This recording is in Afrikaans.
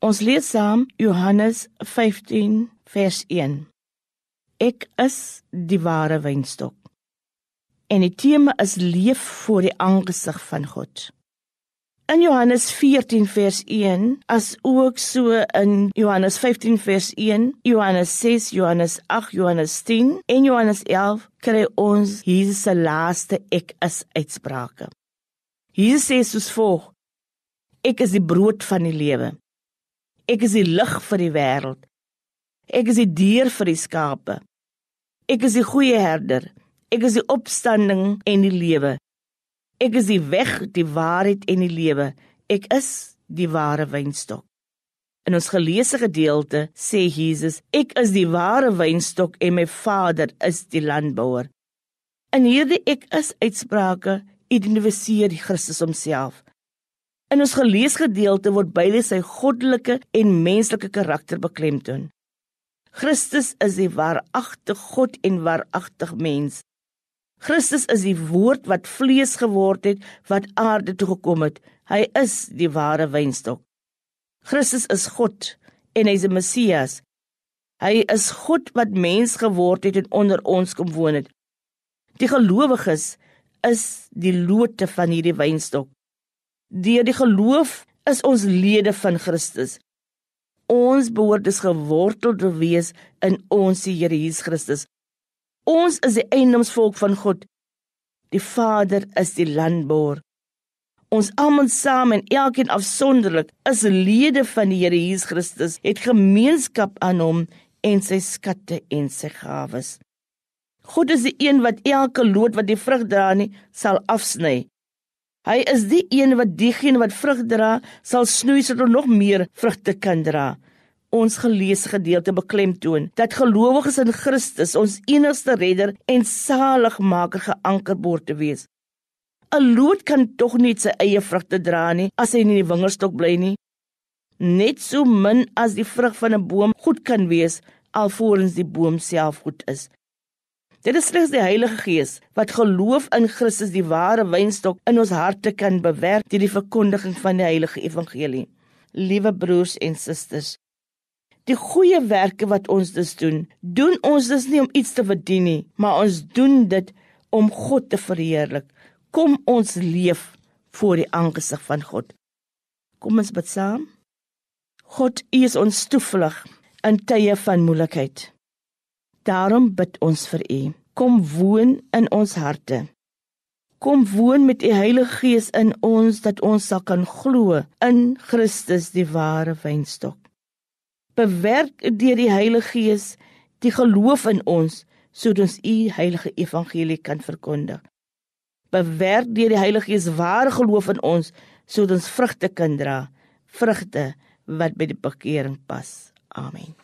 Ons lees saam Johannes 15 vers 1. Ek is die ware wynstok. En die tema is leef voor die aangesig van God. In Johannes 14 vers 1, as ook so in Johannes 15 vers 1, Johannes 6, Johannes 8, Johannes 10 en Johannes 11 kry ons Jesus se laaste ek is uitsprake. Jesus sê soos volg: Ek is die brood van die lewe. Ek is die lig vir die wêreld. Ek is die dier vir die skape. Ek is die goeie herder. Ek is die opstanding en die lewe. Ek is die weg, die waarheid en die lewe. Ek is die ware wynstok. In ons geleesde gedeelte sê Jesus: Ek is die ware wynstok en my Vader is die landbouer. In hierdie ek is uitsprake identifiseer Christus homself. In ons geleesgedeelte word beide sy goddelike en menslike karakter beklemtoon. Christus is die waaragtige God en waaragtig mens. Christus is die woord wat vlees geword het, wat aarde toe gekom het. Hy is die ware wynstok. Christus is God en hy is die Messias. Hy is God wat mens geword het en onder ons kom woon het. Die gelowiges is die lote van hierdie wynstok. Deur die geloof is ons lede van Christus. Ons behoort dus gewortel te wees in ons Here Jesus Christus. Ons is die eiendomsvolk van God. Die Vader is die landbouer. Ons almal saam en elkeen afsonderlik is lede van die Here Jesus Christus, het gemeenskap aan hom en sy skatte en sy gawes. God is die een wat elke loot wat die vrug dra nie sal afsny. Hy is die een wat diegene wat vrug dra sal snoei sodat nog meer vrugte kan dra. Ons gelees gedeelte beklemtoon dat gelowiges in Christus ons enigste redder en saligmaker geanker behoort te wees. 'n Loot kan tog nie sy eie vrugte dra nie as hy in die wingerdstok bly nie. Net so min as die vrug van 'n boom goed kan wees alvorens die boom self goed is. Dit is slegs die Heilige Gees wat geloof in Christus die ware wynstok in ons harte kan bewerk deur die verkondiging van die heilige evangelie. Liewe broers en susters, die goeie werke wat ons dus doen, doen ons dus nie om iets te verdien nie, maar ons doen dit om God te verheerlik. Kom ons leef voor die aangesig van God. Kom ons bid saam. God, U is ons toevlug in tye van moeilikheid. Daarom bid ons vir U. Kom woon in ons harte. Kom woon met U Heilige Gees in ons dat ons sal kan glo in Christus die ware wynstok. Bewerk deur die Heilige Gees die geloof in ons sodat ons U heilige evangelie kan verkondig. Bewerk deur die Heilige Gees ware geloof in ons sodat ons vrugte kan dra, vrugte wat by die bekering pas. Amen.